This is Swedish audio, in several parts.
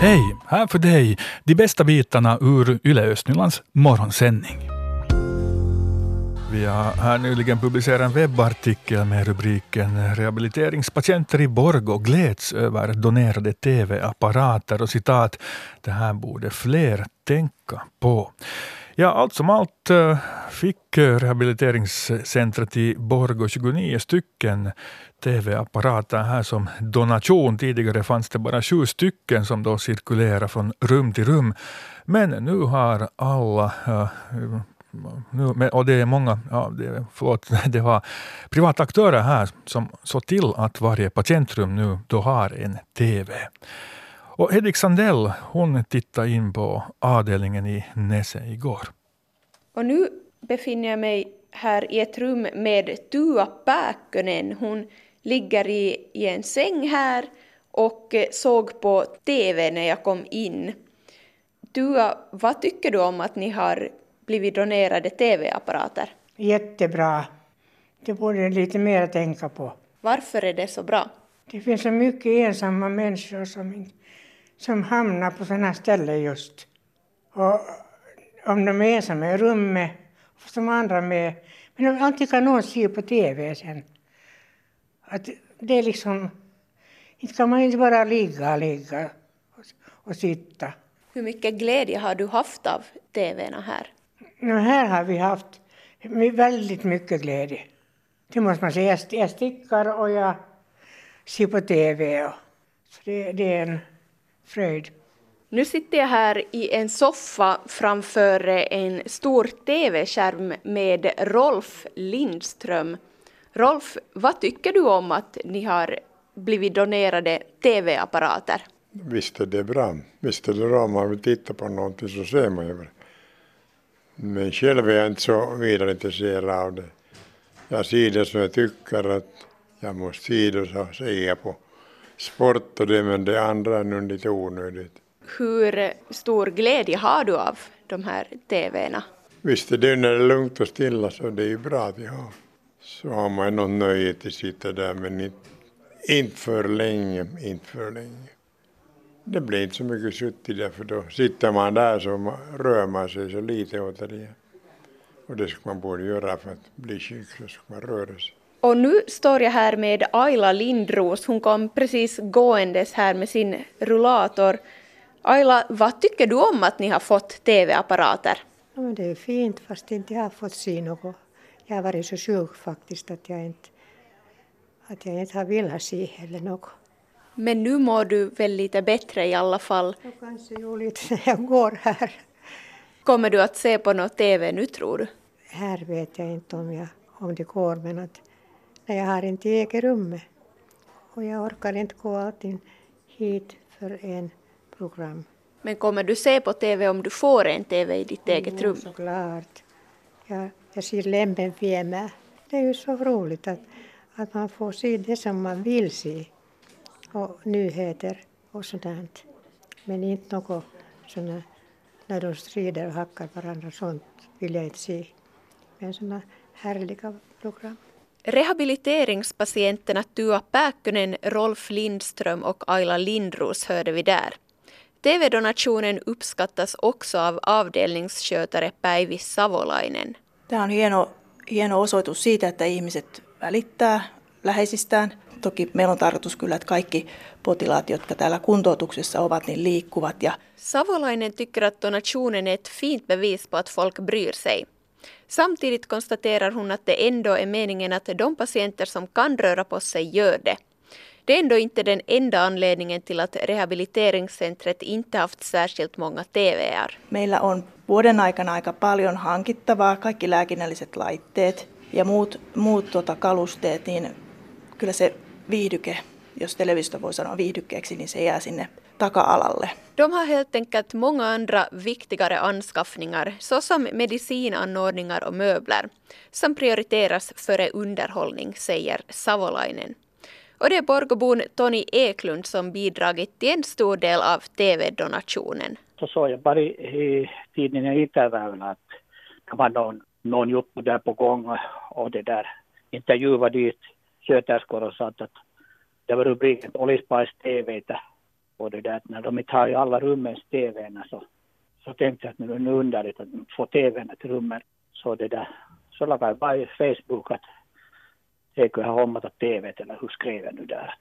Hej! Här för dig de bästa bitarna ur Yle Östnylands morgonsändning. Vi har här nyligen publicerat en webbartikel med rubriken Rehabiliteringspatienter i Borgå gläds över donerade TV-apparater och citat Det här borde fler tänka på. Ja, allt som allt eh, fick eh, rehabiliteringscentret i Borgå 29 stycken TV-apparater här som donation. Tidigare fanns det bara sju stycken som då cirkulerade från rum till rum. Men nu har alla nu, och det är många, ja, det, förlåt, det var privata aktörer här som såg till att varje patientrum nu då har en TV. Och Hedvig Sandell hon tittade in på avdelningen i Nese igår. Och nu befinner jag mig här i ett rum med Tua Pääkkönen. Hon ligger i, i en säng här och såg på TV när jag kom in. Tua, vad tycker du om att ni har blivit donerade TV-apparater? Jättebra. Det borde lite mer att tänka på. Varför är det så bra? Det finns så mycket ensamma människor som, som hamnar på sådana ställen just. Och om de är ensamma i rummet, som andra med. Men alltid kan någon se på TV sen. Att det är liksom, inte kan man inte bara ligga, ligga och, och sitta. Hur mycket glädje har du haft av TVn här? No, här har vi haft väldigt mycket glädje. Det måste man säga. Jag stickar och jag ser på TV. Och, så det, det är en fröjd. Nu sitter jag här i en soffa framför en stor TV-skärm med Rolf Lindström. Rolf, vad tycker du om att ni har blivit donerade TV-apparater? Visst är det bra. Visst är det bra om man vill titta på någonting så ser man ju det. Men själv är jag inte så vidare intresserad av det. Jag ser det som jag tycker att jag måste se det så säger jag på sport och det men det andra är nu lite onödigt. Hur stor glädje har du av de här TVna? Visst är det när det är lugnt och stilla så det är ju bra att har. Så har man något nöje att sitta där men inte, inte för länge, inte för länge. Det blir inte så mycket suttit där för då sitter man där så rör man sig så lite åt det. Och det ska man borde göra för att bli sjuk, så ska man röra sig. Och nu står jag här med Ayla Lindros. Hon kom precis gåendes här med sin rullator. Ayla, vad tycker du om att ni har fått TV-apparater? Ja, det är fint fast inte jag har fått se något. Jag har varit så sjuk faktiskt att jag inte, att jag inte har velat se heller något. Men nu mår du väl lite bättre i alla fall? Jag kanske gjorde lite när jag går här. Kommer du att se på något TV nu tror du? Här vet jag inte om, jag, om det går men att jag har inte eget rum och jag orkar inte gå alltid hit för en program. Men kommer du se på TV om du får en TV i ditt eget mm, rum? Såklart. Jag, jag ser lämpenfilmer. Det är ju så roligt att, att man får se det som man vill se och nyheter och sådant. Men inte något sådana när de strider och hackar varandra, sånt vill jag inte se. Men sådana härliga program. Rehabiliteringspatienterna Tua Pääkkönen, Rolf Lindström och Ayla Lindros hörde vi där. TV-donationen uppskattas också av avdelningsskötare Päivi Savolainen. Tämä on hieno, hieno osoitus siitä, että ihmiset välittää läheisistään. Toki meillä on tarkoitus kyllä, että kaikki potilaat, jotka täällä kuntoutuksessa ovat, niin liikkuvat. Ja Savolainen tycker att donationen är ett fint bevis på att folk bryr sig. Samtidigt konstaterar hon att det ändå är meningen att de patienter som kan röra på sig gör det. Det är ändå inte den enda anledningen till att rehabiliteringscentret inte haft särskilt många TVR. meillä on vuoden aikana aika paljon hankittavaa, kaikki lääkinnälliset laitteet ja muut, muut tota, kalusteet, niin kyllä se viihdyke, jos televisiosta voi sanoa viihdykkeeksi, niin se jää sinne taka-alalle. De har helt enkelt många andra viktigare anskaffningar såsom medicinanordningar och möbler som prioriteras före underhållning, säger Savolainen. Och det är Borgobon Tony Eklund som bidragit till en stor del av TV-donationen. Så såg jag bara i tidningen Itäväylä att det var någon, någon juttu där på gång och det där intervjuade dit sköterskor och sa att det var rubriken Olisipa TVtä och det där, när de har i alla rummens TVn så, så tänkte jag att nu är det underligt att få TVn till rummet. Så det där, så lagade jag bara i Facebook att jag kunde ha hommat TV eller hur skrev jag nu där.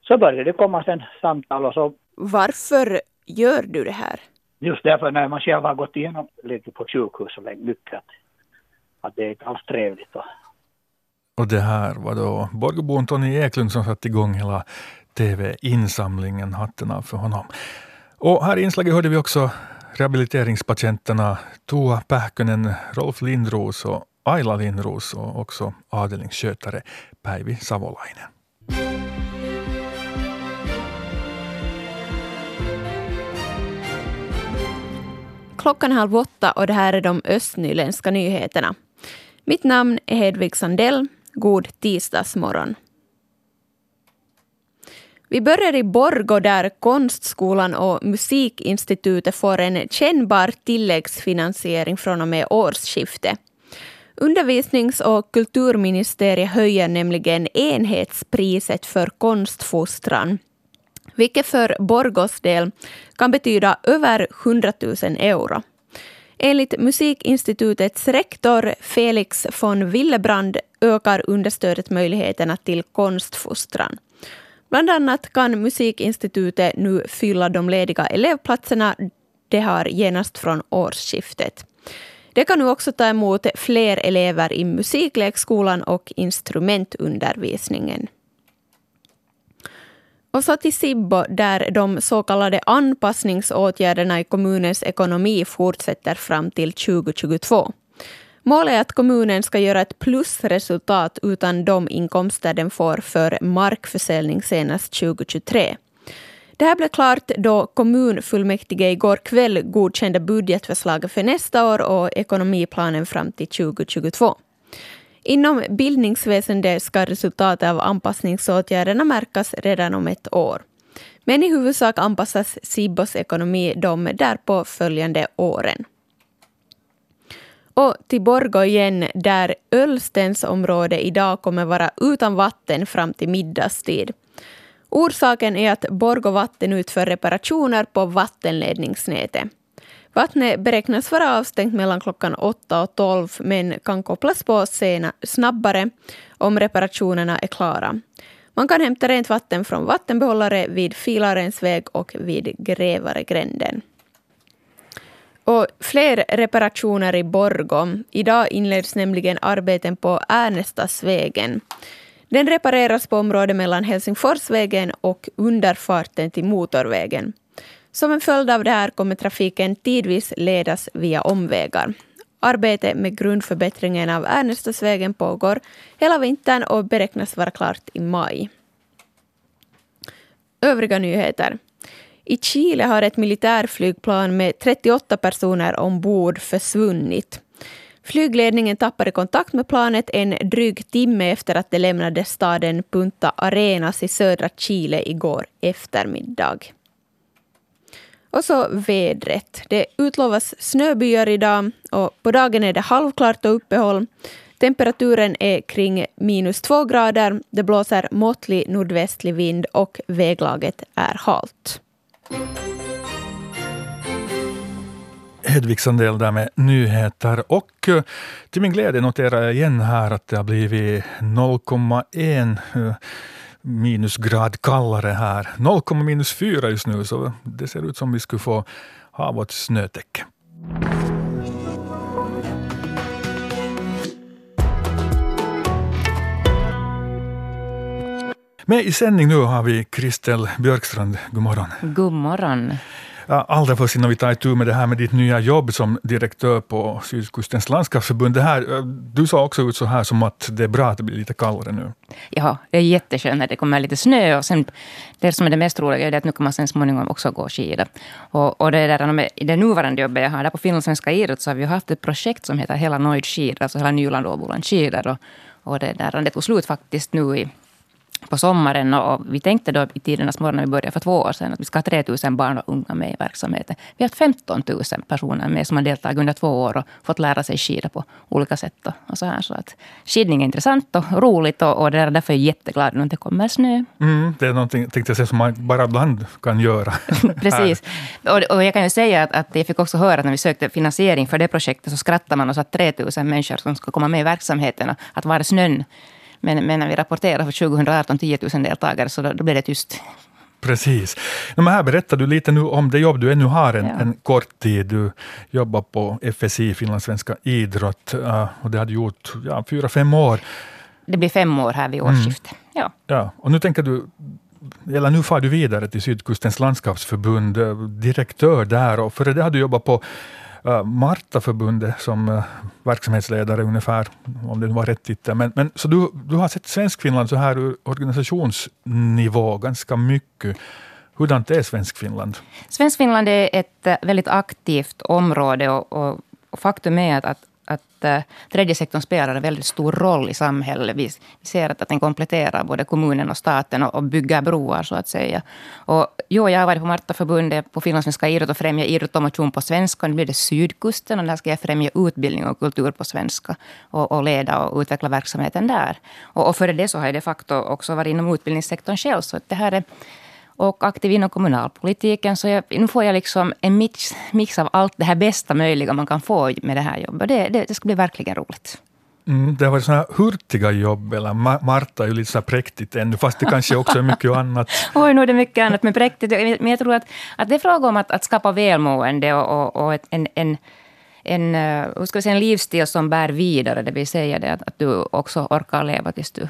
Så började det komma sen samtal och så. Varför gör du det här? Just därför när man själv har gått igenom lite på sjukhus och mycket att, att det är inte alls trevligt. Och, och det här var då Borgobon Tony Eklund som satte igång hela TV-insamlingen. Hatten av för honom. Och här i inslaget hörde vi också rehabiliteringspatienterna Tua Pähkönen, Rolf Lindros och Aila Lindros och också avdelningsskötare Päivi Savolainen. Klockan är halv åtta och det här är de östnyländska nyheterna. Mitt namn är Hedvig Sandell. God tisdagsmorgon. Vi börjar i Borgå där Konstskolan och Musikinstitutet får en kännbar tilläggsfinansiering från och med årsskiftet. Undervisnings och kulturministeriet höjer nämligen enhetspriset för konstfostran vilket för Borgos del kan betyda över 100 000 euro. Enligt Musikinstitutets rektor Felix von Willebrand ökar understödet möjligheterna till konstfostran. Bland annat kan Musikinstitutet nu fylla de lediga elevplatserna det har genast från årsskiftet. Det kan nu också ta emot fler elever i musiklekskolan och instrumentundervisningen. Och så till Sibbo där de så kallade anpassningsåtgärderna i kommunens ekonomi fortsätter fram till 2022. Målet är att kommunen ska göra ett plusresultat utan de inkomster den får för markförsäljning senast 2023. Det här blev klart då kommunfullmäktige igår kväll godkände budgetförslaget för nästa år och ekonomiplanen fram till 2022. Inom bildningsväsendet ska resultatet av anpassningsåtgärderna märkas redan om ett år. Men i huvudsak anpassas Sibos ekonomi de därpå följande åren. Och till Borgå igen, där Ölstens område idag kommer vara utan vatten fram till middagstid. Orsaken är att Borgå Vatten utför reparationer på vattenledningsnätet. Vattnet beräknas vara avstängt mellan klockan 8 och 12 men kan kopplas på sena, snabbare om reparationerna är klara. Man kan hämta rent vatten från vattenbehållare vid Filarens väg och vid Grävaregränden. Och fler reparationer i Borgå. Idag inleds nämligen arbeten på Ernestasvägen. Den repareras på området mellan Helsingforsvägen och underfarten till motorvägen. Som en följd av det här kommer trafiken tidvis ledas via omvägar. Arbetet med grundförbättringen av Ernestadsvägen pågår hela vintern och beräknas vara klart i maj. Övriga nyheter. I Chile har ett militärflygplan med 38 personer ombord försvunnit. Flygledningen tappade kontakt med planet en dryg timme efter att det lämnade staden Punta Arenas i södra Chile igår eftermiddag. Och så vädret. Det utlovas snöbyar idag och på dagen är det halvklart och uppehåll. Temperaturen är kring minus två grader. Det blåser måttlig nordvästlig vind och väglaget är halt. Hedvig Sandell där med nyheter. Och eh, till min glädje noterar jag igen här att det har blivit 0,1 eh, minusgrad kallare här. 0, minus 4 just nu, så det ser ut som vi skulle få ha vårt snötäcke. Med i sändning nu har vi Kristel Björkstrand. God morgon. God morgon. Allra först innan vi tar itu med det här med ditt nya jobb som direktör på Sydkustens landskapsförbund. Det här, eh, du sa också ut så här som att det är bra att det blir lite kallare nu. Ja, det är jätteskönt när det kommer lite snö. Och sen, det som är det mest roliga är att nu kan man sen småningom också gå skida. Och, och det där, I det nuvarande jobbet jag har där på Finlandssvenska idrott så har vi haft ett projekt som heter Hela Noid skidor, alltså hela Nyland och Åboland skidor. Och, och det, där, det tog slut faktiskt nu i på sommaren. Och vi tänkte då i tidernas morgon när vi började för två år sedan att vi ska ha 3 000 barn och unga med i verksamheten. Vi har haft 15 000 personer med som har deltagit under två år och fått lära sig skida på olika sätt. Och så här. Så att skidning är intressant och roligt och, och det är därför är jag jätteglad när det kommer snö. Mm, det är någonting tänkte jag säga, som man bara ibland kan göra. Precis. Och, och, jag kan ju säga att, att jag fick också höra att när vi sökte finansiering för det projektet så skrattade man och sa att 3 000 människor som ska komma med i verksamheten. Att var är snön? Men, men när vi rapporterade för 2018 10 000 deltagare så då, då blev det tyst. Precis. Men här berättar du lite nu om det jobb du ännu har en, ja. en kort tid. Du jobbar på FSI, Finlandssvenska idrott, uh, och det har du gjort ja, fyra, fem år. Det blir fem år här vid mm. årsskiftet. Mm. Ja. ja. Och nu tänker du eller nu far du vidare till Sydkustens landskapsförbund, eh, direktör där, och före det har du jobbat på Eh, Martaförbundet som eh, verksamhetsledare ungefär, om det var rätt titel. Men, men, så du, du har sett Svenskfinland så här ur organisationsnivå ganska mycket. Hurdant är Svenskfinland? Svenskfinland är ett eh, väldigt aktivt område och, och, och faktum är att, att att äh, tredje sektorn spelar en väldigt stor roll i samhället. Vi, vi ser att, att den kompletterar både kommunen och staten och, och bygger broar, så att säga. Och, jo, jag har varit på Martaförbundet på Finlandssvenska idrott och främja idrott och motion på svenska. Nu blir det Sydkusten och där ska jag främja utbildning och kultur på svenska och, och leda och utveckla verksamheten där. Och, och före det så har jag de facto också varit inom utbildningssektorn själv. Så det här är och aktiv inom kommunalpolitiken. Så jag, nu får jag liksom en mix, mix av allt det här bästa möjliga man kan få med det här jobbet. Det, det, det ska bli verkligen roligt. Mm, det har varit sådana hurtiga jobb, eller Marta är ju lite så präktigt ännu, fast det kanske också är mycket annat. Oj, nu är det mycket annat, men präktigt. Men jag tror att, att det är fråga om att, att skapa välmående och, och, och en, en en, eh, hur ska vi säga, en livsstil som bär vidare. Det vill säga det att, att du också orkar leva tills du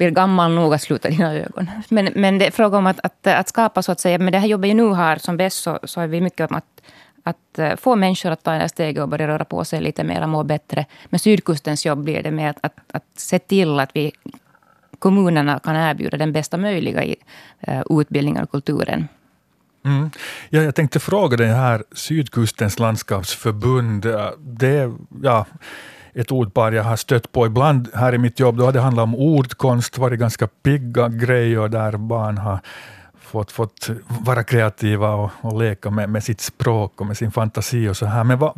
blir gammal nog att sluta dina ögon. Men, men det är fråga om att, att, att skapa, så att säga, med det här jobbet jag nu har som bäst, så, så är vi mycket om att, att eh, få människor att ta det här steget och börja röra på sig lite mer och må bättre. Med Sydkustens jobb blir det med att, att, att se till att vi kommunerna kan erbjuda den bästa möjliga i, uh, utbildningen och kulturen. Mm. Ja, jag tänkte fråga dig här, Sydkustens landskapsförbund, eh, det, ja, ett ordpar jag har stött på ibland här i mitt jobb. Då har det handlat om ordkonst, varit ganska pigga grejer där barn har fått, fått vara kreativa och, och leka med, med sitt språk och med sin fantasi och så här. Men vad,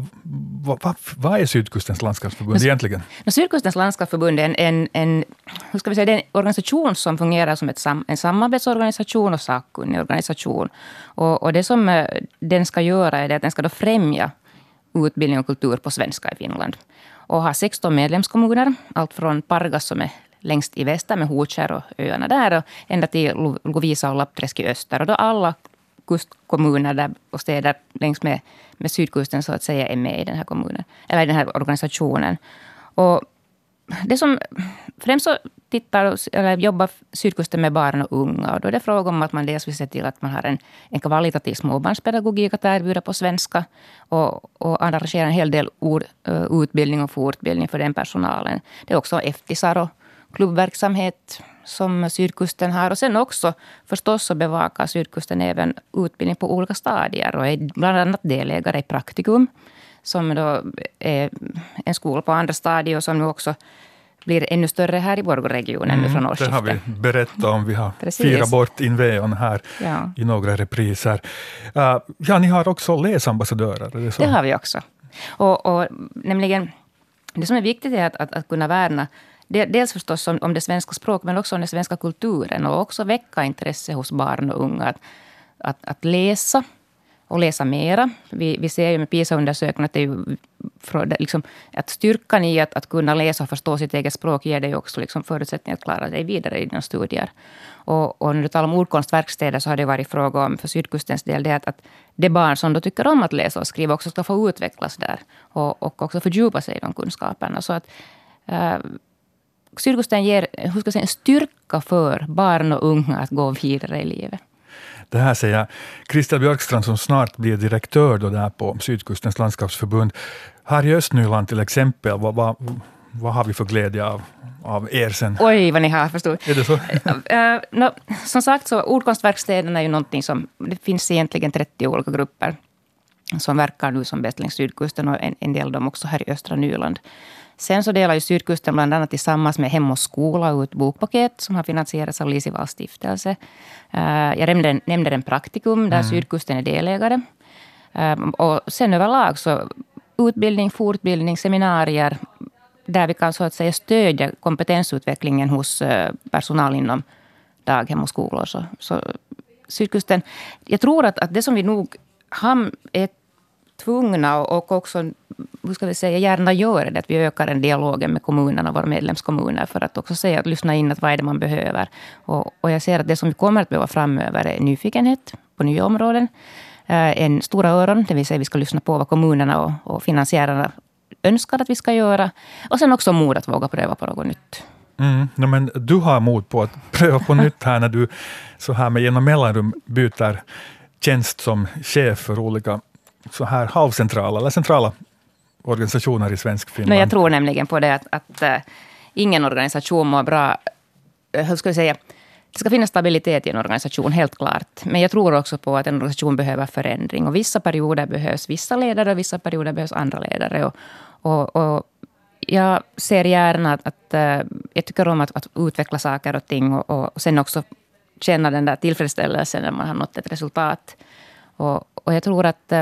vad, vad, vad är Sydkustens landskapsförbund Men, egentligen? Sydkustens landskapsförbund är en, en, en, hur ska vi säga, en organisation som fungerar som ett sam, en samarbetsorganisation och sakkunnig organisation. Och, och det som eh, den ska göra är att den ska då främja utbildning och kultur på svenska i Finland och har 16 medlemskommuner. Allt från Pargas som är längst i väster med Hotskär och öarna där och ända till Lovisa och Lappträsk i öster. Och då alla kustkommuner där och städer längs med, med sydkusten så att säga är med i den här kommunen, eller i den här organisationen. Och det som främst så tittar, eller jobbar Sydkusten med barn och unga. Och då är det fråga om att man dels vill se till att man har en, en kvalitativ småbarnspedagogik att erbjuda på svenska. Och, och arrangera en hel del ord, eh, utbildning och fortbildning för den personalen. Det är också eftisar och klubbverksamhet som Sydkusten har. Och sen också förstås så bevakar Sydkusten även utbildning på olika stadier. Och är bland annat delägare i Praktikum som då är en skola på andra stadier och som nu också blir ännu större här i Borgåregionen mm, från årsskiftet. Det har vi berättat om. Vi har firat bort Inveon här ja. i några repriser. Uh, ja, ni har också läsambassadörer. Det, det, har vi också. Och, och, nämligen, det som är viktigt är att, att, att kunna värna Dels förstås om, om det svenska språket, men också om den svenska kulturen. Och också väcka intresse hos barn och unga att, att, att läsa och läsa mera. Vi, vi ser ju med PISA-undersökningen att, det är liksom, att styrkan i att, att kunna läsa och förstå sitt eget språk ger dig också liksom förutsättningar att klara dig vidare i dina studier. Och, och när du talar om ordkonstverkstäder så har det varit fråga om, för Sydkustens del, det att, att det barn som då tycker om att läsa och skriva också ska få utvecklas där. Och, och också fördjupa sig i de kunskaperna. Så att, äh, Sydkusten ger hur ska jag säga, en styrka för barn och unga att gå vidare i livet. Det här säger Christel Björkstrand som snart blir direktör då där på Sydkustens landskapsförbund. Här i Östnyland till exempel, vad, vad, vad har vi för glädje av, av er sen? Oj, vad ni har förstått. Är det så? uh, no, som sagt, så ordkonstverkstäderna är ju någonting som... Det finns egentligen 30 olika grupper som verkar nu som bäst längs Sydkusten och en, en del av dem också här i östra Nyland. Sen så delar ju Sydkusten bland annat tillsammans med Hem och skola ut bokpaket som har finansierats av Lisivalls stiftelse. Uh, jag nämnde, nämnde en praktikum där mm. Sydkusten är delägare. Uh, och sen överlag så utbildning, fortbildning, seminarier där vi kan så att säga stödja kompetensutvecklingen hos uh, personal inom daghem och skolor. Så, så Sydkusten, jag tror att, att det som vi nog har är tvungna och också hur ska vi säga, gärna gör det, att vi ökar den dialogen med kommunerna, våra medlemskommuner, för att också säga, att lyssna in att vad är det man behöver. Och, och jag ser att det som vi kommer att behöva framöver är nyfikenhet på nya områden, eh, en stora öron, det vill säga vi ska lyssna på vad kommunerna och, och finansiärerna önskar att vi ska göra. Och sen också mod att våga pröva på något nytt. Mm, no, men du har mod på att pröva på nytt här när du så här med genom mellanrum byter tjänst som chef för olika så här halvcentrala eller centrala organisationer i svensk Finland. Nej, jag tror nämligen på det att, att äh, ingen organisation mår bra, eh, hur ska jag säga, det ska finnas stabilitet i en organisation, helt klart. Men jag tror också på att en organisation behöver förändring. Och vissa perioder behövs vissa ledare och vissa perioder behövs andra ledare. Och, och, och jag ser gärna att, att eh, jag tycker om att, att, utveckla saker och ting och, och sen också känna den där tillfredsställelsen när man har nått ett resultat. Och, och jag tror att,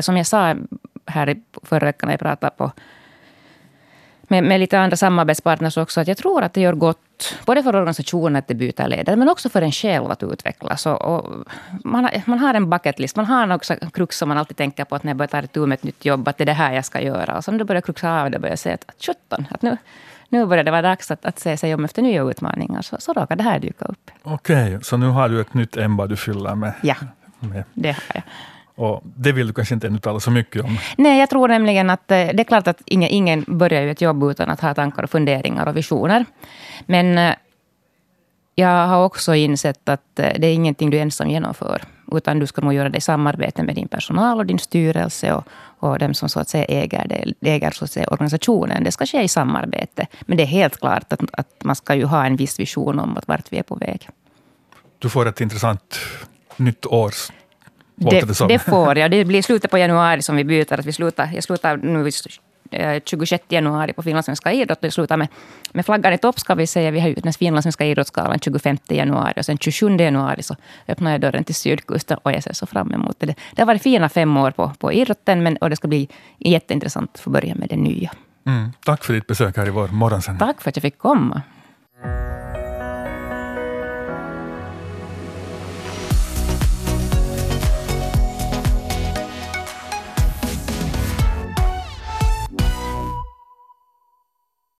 som jag sa här förra veckan när jag pratade på med, med lite andra samarbetspartners också, att jag tror att det gör gott både för organisationen att det byter ledare, men också för en själv att utvecklas. Och, och man, har, man har en bucketlist, man har också krux som man alltid tänker på att när jag börjar ta itu med ett nytt jobb, att det är det här jag ska göra. Och när du börjar kruxa av det, börjar säga att sjutton, att nu, nu börjar det vara dags att, att se sig om efter nya utmaningar, så, så råkar det här dyka upp. Okej, okay, så nu har du ett nytt ämne du fyller med? Ja, med. det har jag. Och det vill du kanske inte ännu tala så mycket om? Nej, jag tror nämligen att eh, det är klart att ingen, ingen börjar ju ett jobb utan att ha tankar och funderingar och visioner. Men eh, jag har också insett att eh, det är ingenting du ensam genomför. Utan du ska nog göra det i samarbete med din personal och din styrelse och, och dem som så att säga äger, det, äger så att säga, organisationen. Det ska ske i samarbete. Men det är helt klart att, att man ska ju ha en viss vision om vart vi är på väg. Du får ett intressant nytt års det, det, det, får jag. Det blir slutet på januari som vi byter. Att vi slutar, jag slutar nu 26 eh, januari på Finlandssvenska idrott. Det slutar med, med flaggan i topp, ska vi säga. Vi har ju den finlandssvenska idrottsgalan 25 januari. Och sen 27 januari så öppnar jag dörren till Sydkusten. Och jag ser så fram emot det. Det har varit fina fem år på, på idrotten. Men, och det ska bli jätteintressant att få börja med det nya. Mm, tack för ditt besök här i vår morgonsändning. Tack för att jag fick komma.